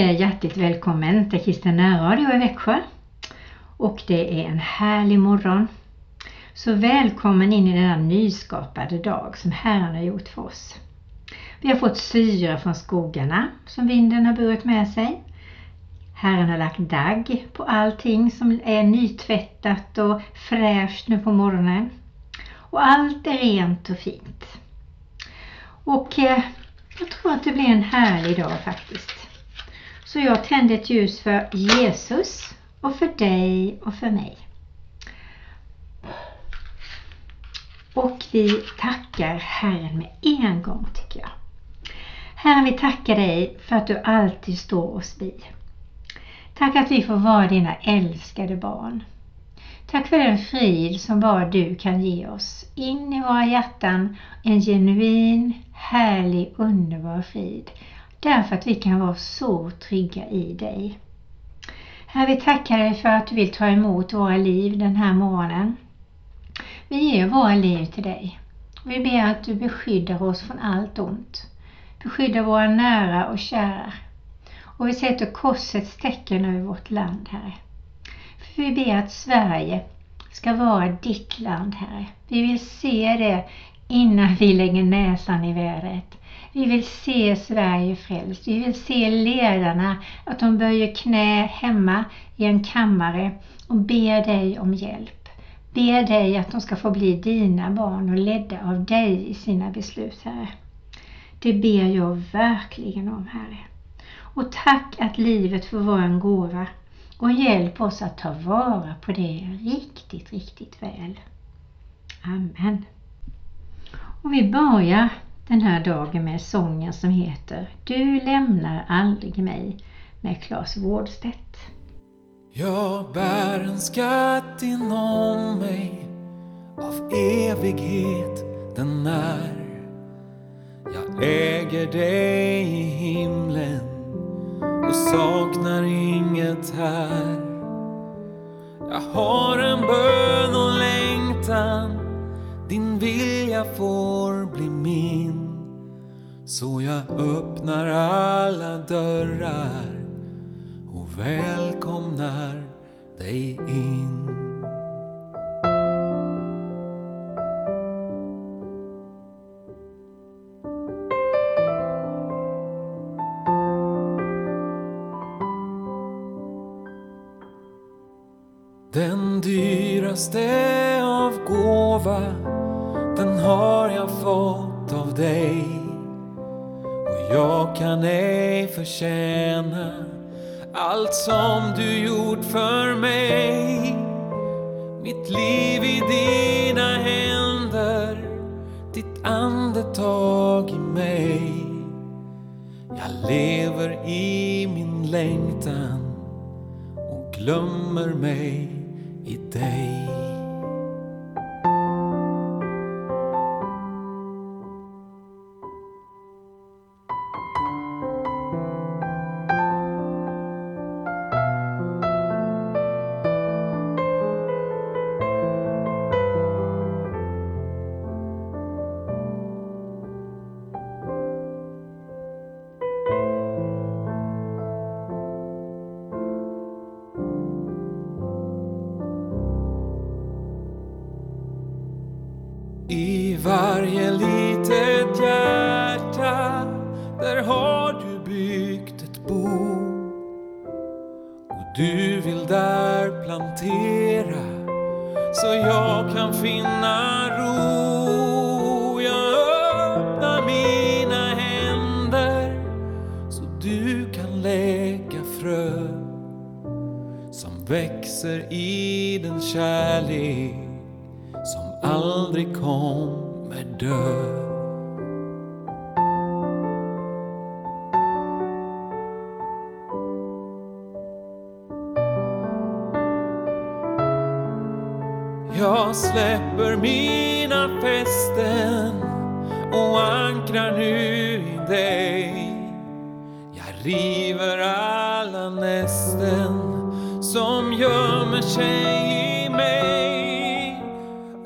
Du hjärtligt välkommen till Kristen närradio i Växjö. Och det är en härlig morgon. Så välkommen in i denna nyskapade dag som Herren har gjort för oss. Vi har fått syre från skogarna som vinden har burit med sig. Herren har lagt dagg på allting som är nytvättat och fräscht nu på morgonen. Och allt är rent och fint. Och eh, jag tror att det blir en härlig dag faktiskt. Så jag tände ett ljus för Jesus och för dig och för mig. Och vi tackar Herren med en gång tycker jag. Herren, vi tackar dig för att du alltid står oss bi. Tack att vi får vara dina älskade barn. Tack för den frid som bara du kan ge oss in i våra hjärtan. En genuin, härlig, underbar frid. Därför att vi kan vara så trygga i dig. Herre, vi tackar dig för att du vill ta emot våra liv den här morgonen. Vi ger våra liv till dig. Vi ber att du beskyddar oss från allt ont. Beskyddar våra nära och kära. Och vi sätter korsets tecken över vårt land, Herre. För vi ber att Sverige ska vara ditt land, Herre. Vi vill se det innan vi lägger näsan i vädret. Vi vill se Sverige frälst. Vi vill se ledarna, att de böjer knä hemma i en kammare och ber dig om hjälp. Ber dig att de ska få bli dina barn och ledda av dig i sina beslut, Herre. Det ber jag verkligen om, Herre. Och tack att livet får vara en gåva och hjälp oss att ta vara på det riktigt, riktigt väl. Amen. Och vi börjar den här dagen med sången som heter Du lämnar aldrig mig med Claes Wårdstedt. Jag bär en skatt inom mig av evighet den är jag äger dig i himlen och saknar inget här. Jag har en bön och längtan, din vilja får bli min. Så jag öppnar alla dörrar och välkomnar dig in. Förtjäna allt som du gjort för mig. Mitt liv i dina händer, ditt andetag i mig. Jag lever i min längtan och glömmer mig aldrig kommer dö. Jag släpper mina fästen och ankrar nu i dig. Jag river alla nästen som gömmer sig i mig.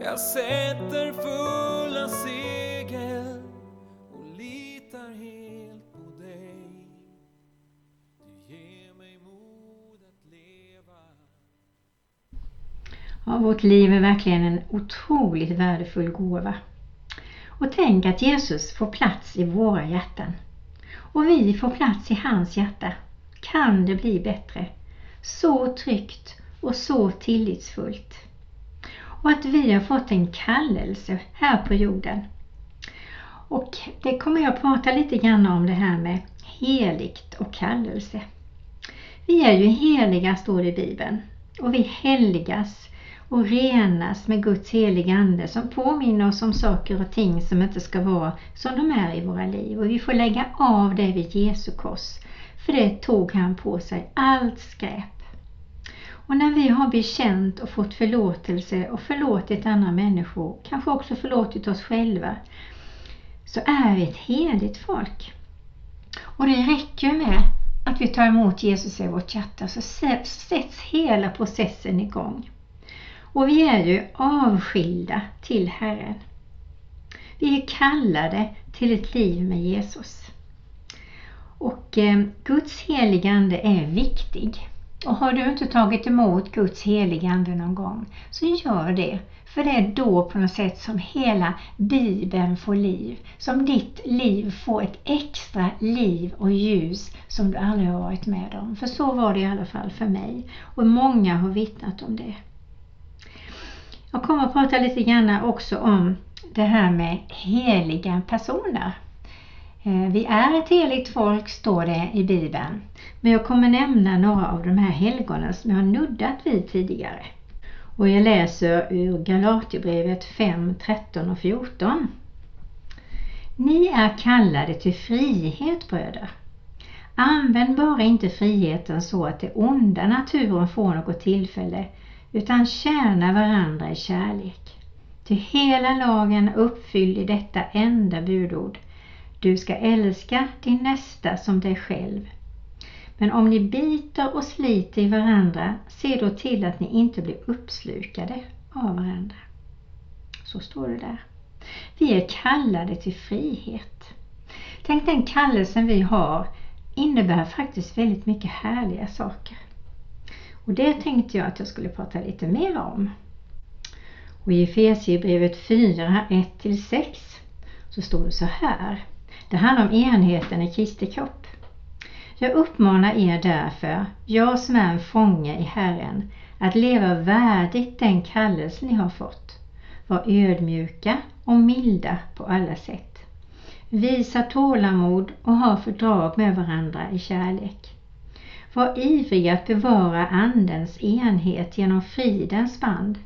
Jag sätter Ja, vårt liv är verkligen en otroligt värdefull gåva. Och tänk att Jesus får plats i våra hjärtan. Och vi får plats i hans hjärta. Kan det bli bättre? Så tryggt och så tillitsfullt. Och att vi har fått en kallelse här på jorden. Och det kommer jag prata lite grann om det här med heligt och kallelse. Vi är ju heliga står det i Bibeln och vi helgas och renas med Guds heliga Ande som påminner oss om saker och ting som inte ska vara som de är i våra liv. Och vi får lägga av det vid Jesu kors. För det tog han på sig, allt skräp. Och när vi har bekänt och fått förlåtelse och förlåtit andra människor, kanske också förlåtit oss själva, så är vi ett heligt folk. Och det räcker med att vi tar emot Jesus i vårt hjärta så sätts hela processen igång. Och vi är ju avskilda till Herren. Vi är kallade till ett liv med Jesus. Och eh, Guds heligande är viktig. Och har du inte tagit emot Guds heligande någon gång så gör det. För det är då på något sätt som hela Bibeln får liv. Som ditt liv får ett extra liv och ljus som du aldrig har varit med om. För så var det i alla fall för mig. Och många har vittnat om det. Jag kommer att prata lite grann också om det här med heliga personer. Eh, vi är ett heligt folk står det i Bibeln. Men jag kommer nämna några av de här helgonen som jag har nuddat vid tidigare. Och jag läser ur Galaterbrevet 5, 13 och 14. Ni är kallade till frihet bröder. Använd bara inte friheten så att det onda naturen får något tillfälle utan tjäna varandra i kärlek. Till hela lagen uppfylld i detta enda budord. Du ska älska din nästa som dig själv. Men om ni biter och sliter i varandra, se då till att ni inte blir uppslukade av varandra. Så står det där. Vi är kallade till frihet. Tänk den kallelsen vi har innebär faktiskt väldigt mycket härliga saker. Och det tänkte jag att jag skulle prata lite mer om. Och i Efesierbrevet 4, 1-6 så står det så här. Det handlar om enheten i Kristi kropp. Jag uppmanar er därför, jag som är en fånge i Herren, att leva värdigt den kallelse ni har fått. Var ödmjuka och milda på alla sätt. Visa tålamod och ha fördrag med varandra i kärlek. Var ivriga att bevara Andens enhet genom fridens band.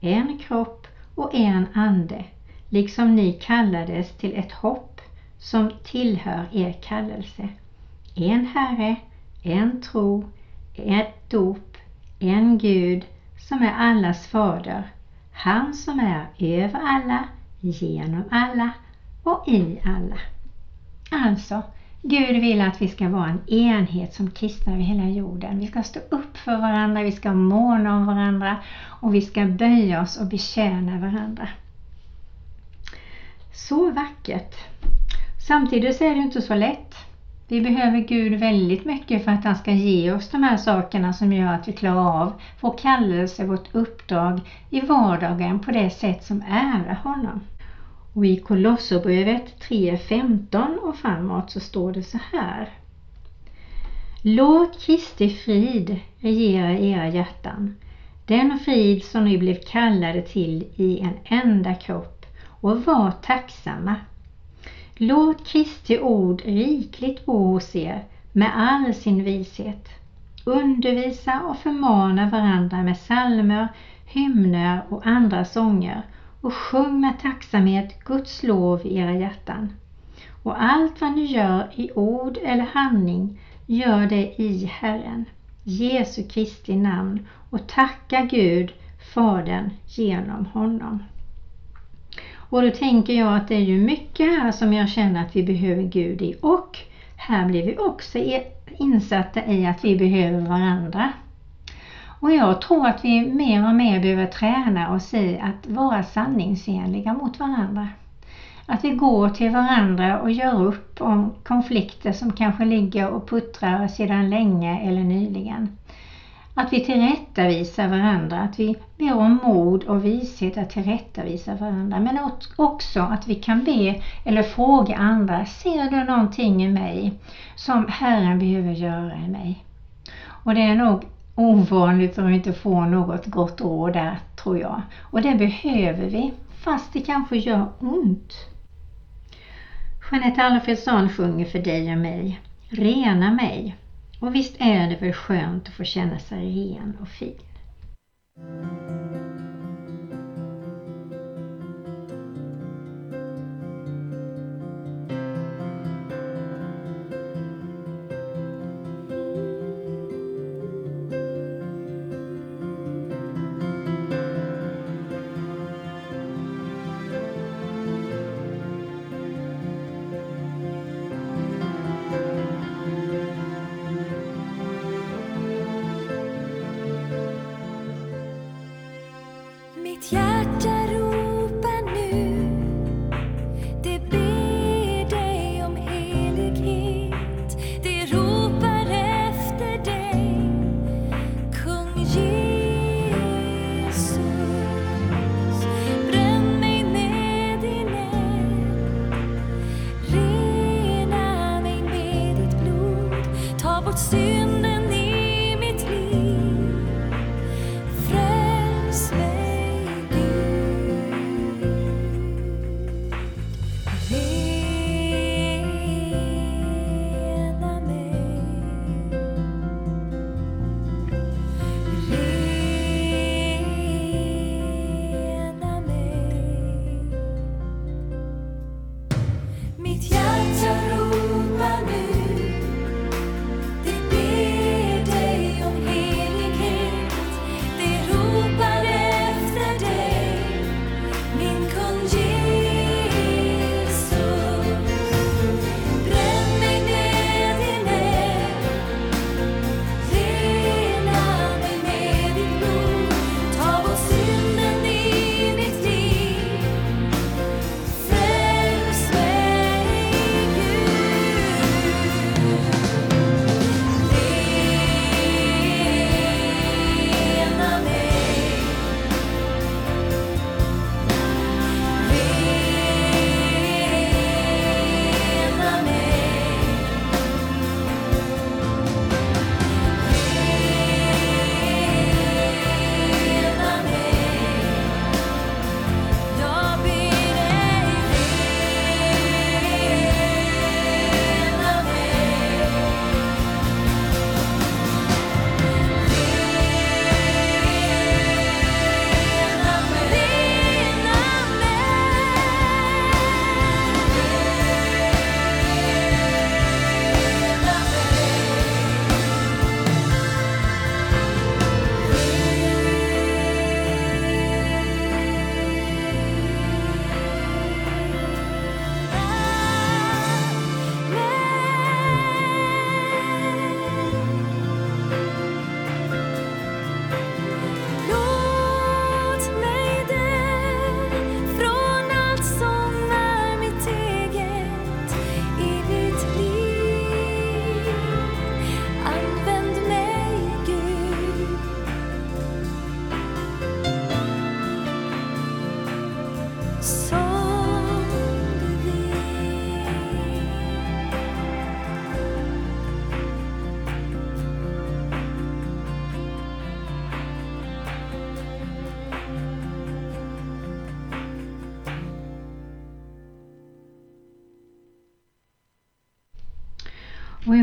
En kropp och en ande, liksom ni kallades till ett hopp som tillhör er kallelse. En Herre, en tro, ett dop, en Gud som är allas fader, han som är över alla, genom alla och i alla. Alltså, Gud vill att vi ska vara en enhet som kristna över hela jorden. Vi ska stå upp för varandra, vi ska måna om varandra och vi ska böja oss och betjäna varandra. Så vackert! Samtidigt så är det inte så lätt. Vi behöver Gud väldigt mycket för att han ska ge oss de här sakerna som gör att vi klarar av vår kallelse, vårt uppdrag i vardagen på det sätt som ärar honom. Och i Kolosserbrevet 3.15 och framåt så står det så här. Låt Kristi frid regera i era hjärtan, den frid som ni blev kallade till i en enda kropp och var tacksamma. Låt Kristi ord rikligt bo hos er med all sin vishet. Undervisa och förmana varandra med salmer, hymner och andra sånger och sjung med tacksamhet Guds lov i era hjärtan. Och allt vad ni gör i ord eller handling, gör det i Herren, Jesu Kristi namn och tacka Gud, Fadern, genom honom. Och då tänker jag att det är ju mycket här som jag känner att vi behöver Gud i och här blir vi också insatta i att vi behöver varandra. Och jag tror att vi mer och mer behöver träna oss i att vara sanningsenliga mot varandra. Att vi går till varandra och gör upp om konflikter som kanske ligger och puttrar sedan länge eller nyligen. Att vi tillrättavisar varandra, att vi ber om mod och vishet att tillrättavisa varandra. Men också att vi kan be eller fråga andra, ser du någonting i mig som Herren behöver göra i mig? Och det är nog ovanligt om vi inte får något gott råd där, tror jag. Och det behöver vi, fast det kanske gör ont. Jeanette Alfredsson sjunger för dig och mig. Rena mig. Och visst är det väl skönt att få känna sig ren och fin. Och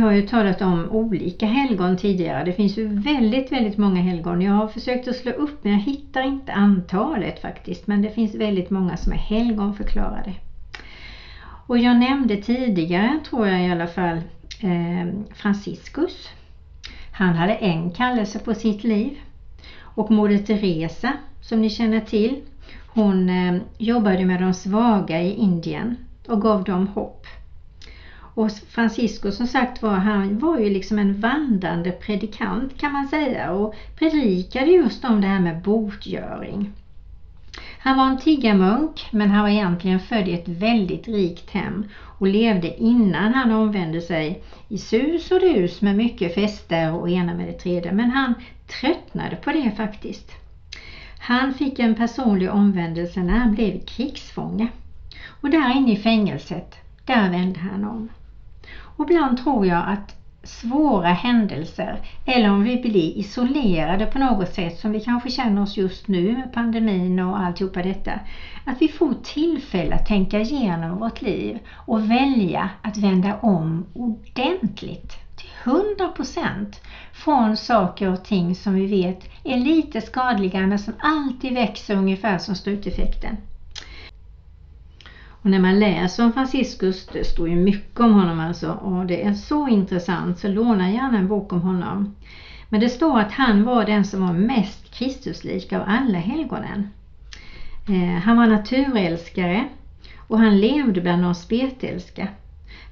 har ju talat om olika helgon tidigare. Det finns ju väldigt, väldigt många helgon. Jag har försökt att slå upp men jag hittar inte antalet faktiskt. Men det finns väldigt många som är helgonförklarade. Och jag nämnde tidigare, tror jag i alla fall, eh, Franciscus. Han hade en kallelse på sitt liv. Och Moder Teresa, som ni känner till, hon eh, jobbade med de svaga i Indien och gav dem hopp. Och Francisco som sagt var, han var ju liksom en vandrande predikant kan man säga och predikade just om det här med botgöring. Han var en tiggarmunk men han var egentligen född i ett väldigt rikt hem och levde innan han omvände sig i sus och dus med mycket fester och ena med det tredje. Men han tröttnade på det faktiskt. Han fick en personlig omvändelse när han blev krigsfånge. Och där inne i fängelset, där vände han om. Och ibland tror jag att svåra händelser eller om vi blir isolerade på något sätt som vi kanske känner oss just nu med pandemin och alltihopa detta. Att vi får tillfälle att tänka igenom vårt liv och välja att vända om ordentligt till 100 procent från saker och ting som vi vet är lite skadliga men som alltid växer ungefär som stuteffekten. Och när man läser om Franciscus, det står ju mycket om honom alltså och det är så intressant så låna gärna en bok om honom. Men det står att han var den som var mest Kristuslik av alla helgonen. Eh, han var naturälskare och han levde bland de spetälska.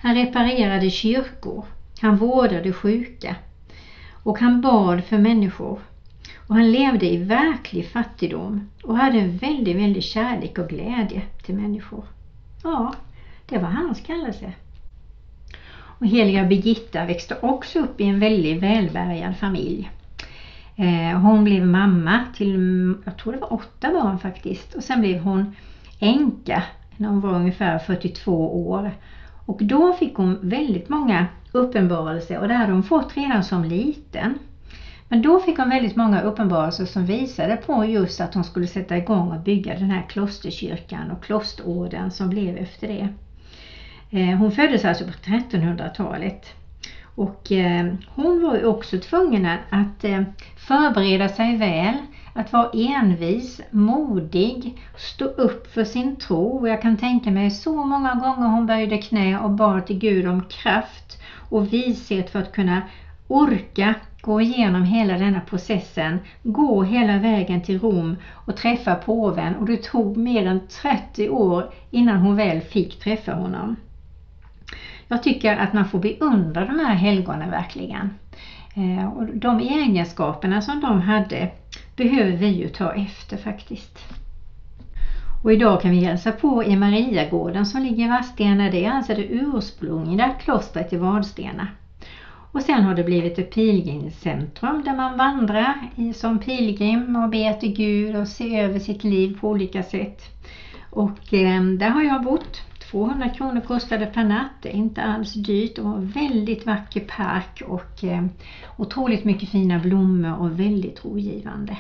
Han reparerade kyrkor, han vårdade sjuka och han bad för människor. Och han levde i verklig fattigdom och hade en väldigt, väldigt kärlek och glädje till människor. Ja, det var hans kallelse. Och heliga Birgitta växte också upp i en väldigt välbärgad familj. Eh, hon blev mamma till, jag tror det var åtta barn faktiskt. Och sen blev hon änka när hon var ungefär 42 år. Och då fick hon väldigt många uppenbarelser och det hade hon fått redan som liten. Men då fick hon väldigt många uppenbarelser som visade på just att hon skulle sätta igång och bygga den här klosterkyrkan och klosterorden som blev efter det. Eh, hon föddes alltså på 1300-talet och eh, hon var ju också tvungen att eh, förbereda sig väl, att vara envis, modig, stå upp för sin tro. Jag kan tänka mig så många gånger hon böjde knä och bad till Gud om kraft och vishet för att kunna orka gå igenom hela denna processen, gå hela vägen till Rom och träffa påven och det tog mer än 30 år innan hon väl fick träffa honom. Jag tycker att man får beundra de här helgonen verkligen. Eh, och de egenskaperna som de hade behöver vi ju ta efter faktiskt. Och idag kan vi hälsa på i Mariagården som ligger i Vadstena. Det är alltså det ursprungliga klostret i Vadstena. Och sen har det blivit ett pilgrimscentrum där man vandrar som pilgrim och ber till Gud och ser över sitt liv på olika sätt. Och ehm, där har jag bott. 200 kronor kostade per natt, det är inte alls dyrt och väldigt vacker park och eh, otroligt mycket fina blommor och väldigt rogivande.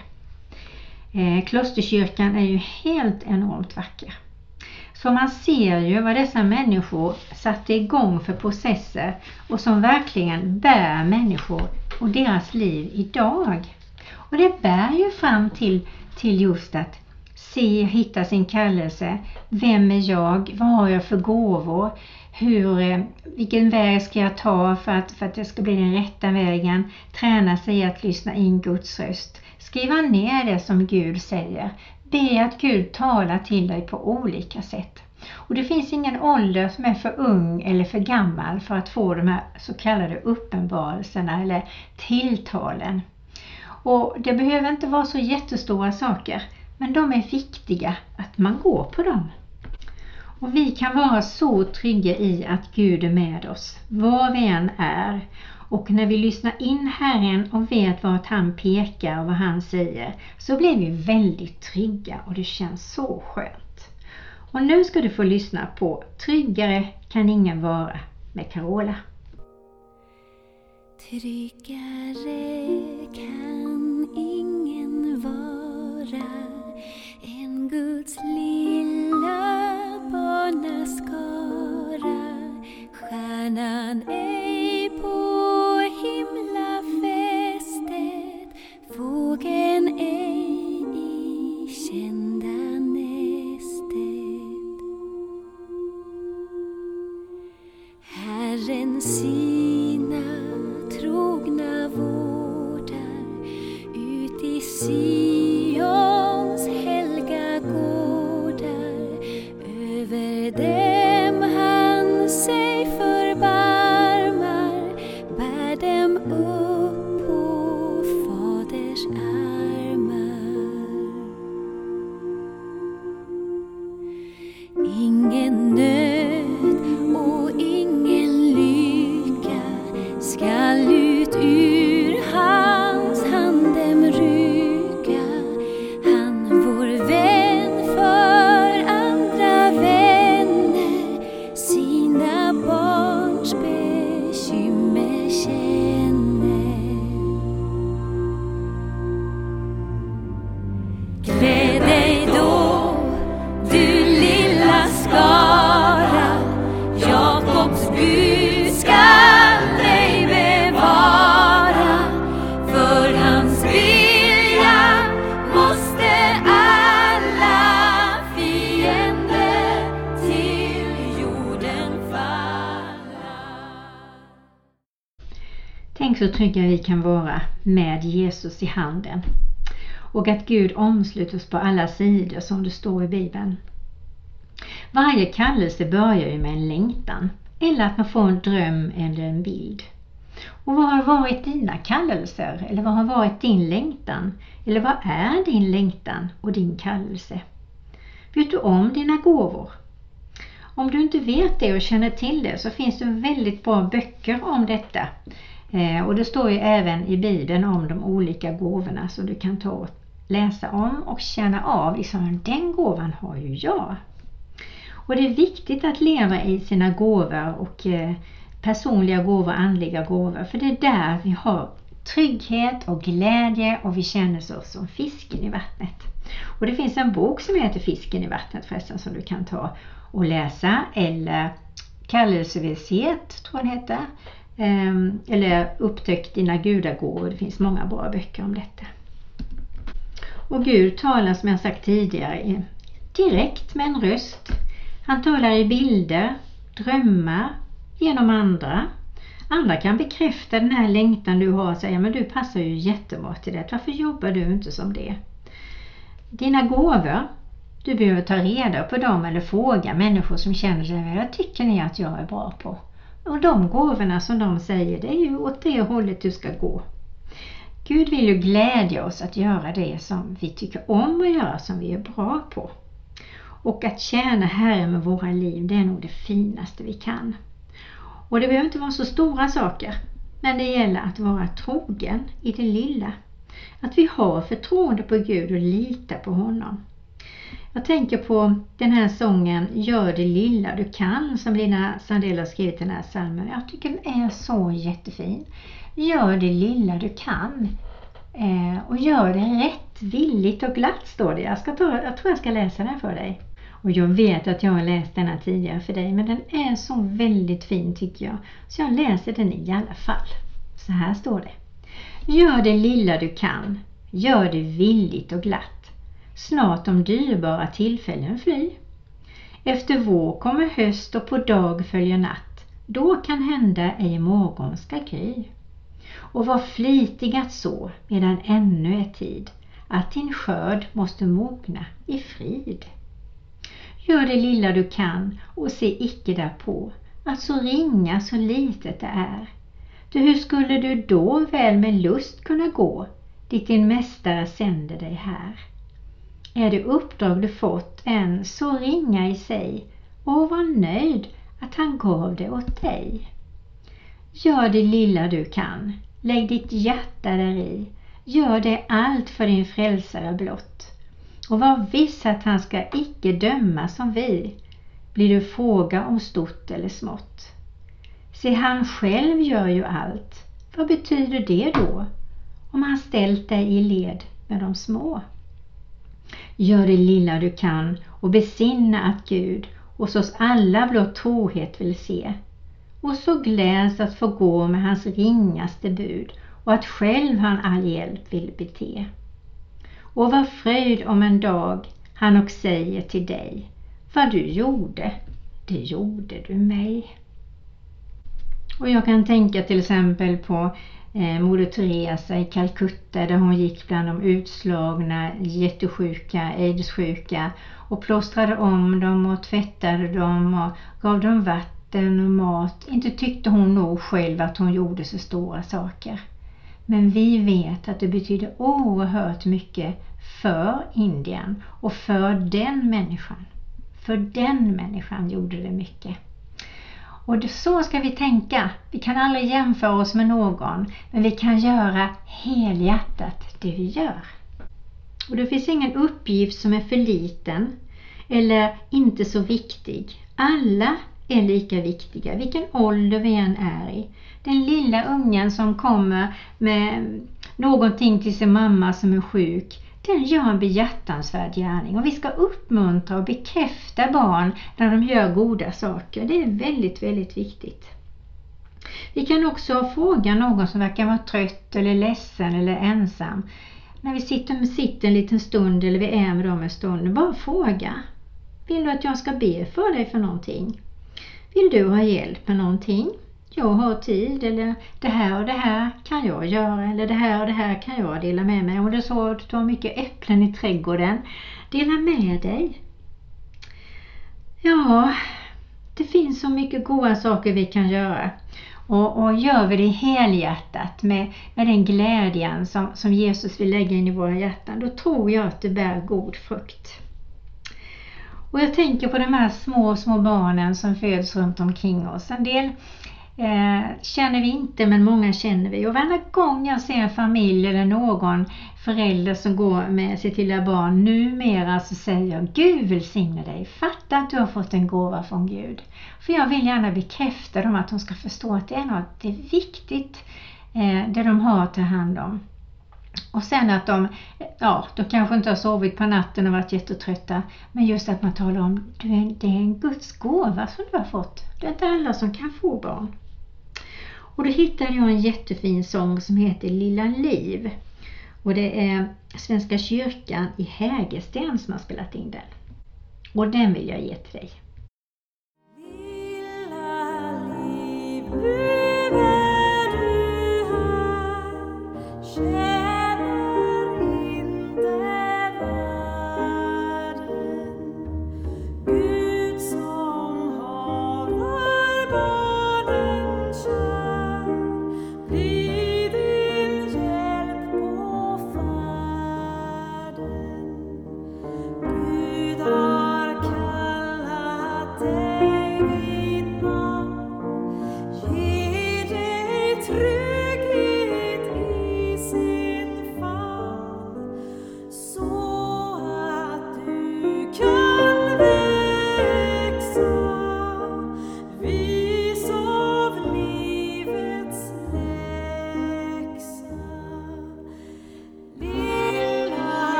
Eh, klosterkyrkan är ju helt enormt vacker. Så man ser ju vad dessa människor satte igång för processer och som verkligen bär människor och deras liv idag. Och det bär ju fram till, till just att se, hitta sin kallelse. Vem är jag? Vad har jag för gåvor? Hur, eh, vilken väg ska jag ta för att, för att det ska bli den rätta vägen? Träna sig i att lyssna in Guds röst. Skriva ner det som Gud säger. Det är att Gud talar till dig på olika sätt. Och det finns ingen ålder som är för ung eller för gammal för att få de här så kallade uppenbarelserna eller tilltalen. Och det behöver inte vara så jättestora saker, men de är viktiga att man går på dem. Och vi kan vara så trygga i att Gud är med oss, var vi än är. Och när vi lyssnar in Herren och vet vart han pekar och vad han säger så blir vi väldigt trygga och det känns så skönt. Och nu ska du få lyssna på Tryggare kan ingen vara med Carola. Tryggare kan ingen vara än Guds lilla barnaskara. Stjärnan ej på fågeln ej i kända nästet. Herren sina Klä dig då, du lilla skara, Jakobs Gud skall dig bevara. För hans vilja måste alla fiender till jorden falla. Tänk så trygga vi kan vara med Jesus i handen och att Gud omsluter oss på alla sidor som det står i Bibeln. Varje kallelse börjar ju med en längtan eller att man får en dröm eller en bild. Och vad har varit dina kallelser? Eller vad har varit din längtan? Eller vad är din längtan och din kallelse? Vet du om dina gåvor? Om du inte vet det och känner till det så finns det väldigt bra böcker om detta. Eh, och det står ju även i Bibeln om de olika gåvorna som du kan ta läsa om och känna av, liksom, den gåvan har ju jag. Och det är viktigt att leva i sina gåvor och eh, personliga gåvor, andliga gåvor, för det är där vi har trygghet och glädje och vi känner oss som fisken i vattnet. Och det finns en bok som heter Fisken i vattnet förresten som du kan ta och läsa eller Kallelsevisshet tror jag den heter. Ehm, eller Upptäck dina gudagåvor. Det finns många bra böcker om detta. Och Gud talar som jag sagt tidigare direkt med en röst. Han talar i bilder, drömmar, genom andra. Andra kan bekräfta den här längtan du har och säga men du passar ju jättebra till det. Varför jobbar du inte som det? Dina gåvor, du behöver ta reda på dem eller fråga människor som känner sig, vad tycker ni att jag är bra på? Och de gåvorna som de säger, det är ju åt det hållet du ska gå. Gud vill ju glädja oss att göra det som vi tycker om att göra, som vi är bra på. Och att tjäna Herren med våra liv, det är nog det finaste vi kan. Och det behöver inte vara så stora saker, men det gäller att vara trogen i det lilla. Att vi har förtroende på Gud och litar på honom. Jag tänker på den här sången Gör det lilla du kan som Lina Sandell har skrivit den här psalmen. Jag tycker den är så jättefin. Gör det lilla du kan. Eh, och gör det rätt, villigt och glatt står det. Jag, ska ta, jag tror jag ska läsa den för dig. Och jag vet att jag har läst denna tidigare för dig men den är så väldigt fin tycker jag. Så jag läser den i alla fall. Så här står det. Gör det lilla du kan. Gör det villigt och glatt. Snart de dyrbara tillfällen fly. Efter vår kommer höst och på dag följer natt. Då kan hända ej morgon ska gry. Och var flitig att så medan ännu är tid att din skörd måste mogna i frid. Gör det lilla du kan och se icke därpå att så ringa så litet det är. Du hur skulle du då väl med lust kunna gå dit din mästare sänder dig här? Är det uppdrag du fått än så ringa i sig och var nöjd att han gav det åt dig. Gör det lilla du kan, lägg ditt hjärta där i, gör det allt för din frälsare blott. Och var viss att han ska icke döma som vi, blir du fråga om stort eller smått. Se, han själv gör ju allt. Vad betyder det då? Om han ställt dig i led med de små. Gör det lilla du kan och besinna att Gud hos oss alla blott trohet vill se. Och så gläds att få gå med hans ringaste bud och att själv han all hjälp vill bete. Och var fröjd om en dag han och säger till dig, vad du gjorde, det gjorde du mig. Och jag kan tänka till exempel på eh, Moder Teresa i Calcutta där hon gick bland de utslagna, jättesjuka, aidssjuka och plåstrade om dem och tvättade dem och gav dem vatten och mat. Inte tyckte hon nog själv att hon gjorde så stora saker. Men vi vet att det betyder oerhört mycket för Indien och för den människan. För den människan gjorde det mycket. Och så ska vi tänka. Vi kan aldrig jämföra oss med någon, men vi kan göra helhjärtat det vi gör. Och det finns ingen uppgift som är för liten eller inte så viktig. Alla är lika viktiga, vilken ålder vi än är i. Den lilla ungen som kommer med någonting till sin mamma som är sjuk, den gör en behjärtansvärd gärning och vi ska uppmuntra och bekräfta barn när de gör goda saker. Det är väldigt, väldigt viktigt. Vi kan också fråga någon som verkar vara trött eller ledsen eller ensam. När vi sitter, sitter en liten stund eller vi är med dem en stund, bara fråga. Vill du att jag ska be för dig för någonting? Vill du ha hjälp med någonting? jag har tid eller det här och det här kan jag göra eller det här och det här kan jag dela med mig. Om det är så att du har mycket äpplen i trädgården, dela med dig. Ja, det finns så mycket goda saker vi kan göra. Och, och gör vi det helhjärtat med, med den glädjen som, som Jesus vill lägga in i våra hjärtan, då tror jag att det bär god frukt. Och jag tänker på de här små, små barnen som föds runt omkring oss. En del eh, känner vi inte men många känner vi. Och varje gång jag ser en familj eller någon förälder som går med sitt lilla barn numera så säger jag Gud välsigne dig. Fatta att du har fått en gåva från Gud. För jag vill gärna bekräfta dem att de ska förstå att det är något det är viktigt eh, det de har att ta hand om. Och sen att de, ja, de kanske inte har sovit på natten och varit jättetrötta. Men just att man talar om, du är, det är en Guds gåva som du har fått. Det är inte alla som kan få barn. Och då hittade jag en jättefin sång som heter Lilla Liv. Och det är Svenska kyrkan i Hägersten som har spelat in den. Och den vill jag ge till dig.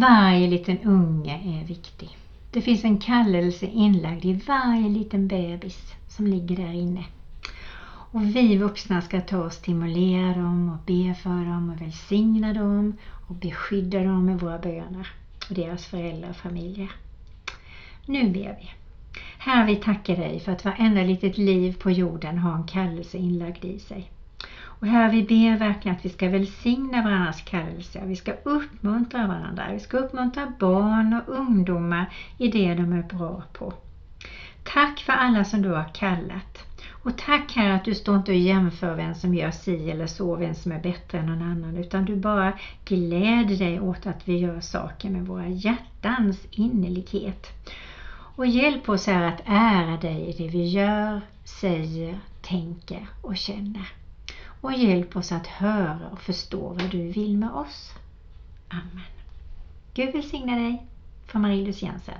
Varje liten unge är viktig. Det finns en kallelse inlagd i varje liten bebis som ligger där inne. Och vi vuxna ska ta och stimulera dem och be för dem och välsigna dem och beskydda dem med våra böner och deras föräldrar och familjer. Nu ber vi. Herre, vi tackar dig för att varenda litet liv på jorden har en kallelse inlagd i sig. Och här vi ber verkligen att vi ska välsigna varandras kallelse. Vi ska uppmuntra varandra. Vi ska uppmuntra barn och ungdomar i det de är bra på. Tack för alla som du har kallat. Och tack Herre att du står inte och jämför vem som gör si eller så, vem som är bättre än någon annan. Utan du bara gläder dig åt att vi gör saker med våra hjärtans innerlighet. Och hjälp oss här att ära dig i det vi gör, säger, tänker och känner. Och hjälp oss att höra och förstå vad du vill med oss. Amen. Gud välsigna dig från Marie-Louise Jensen.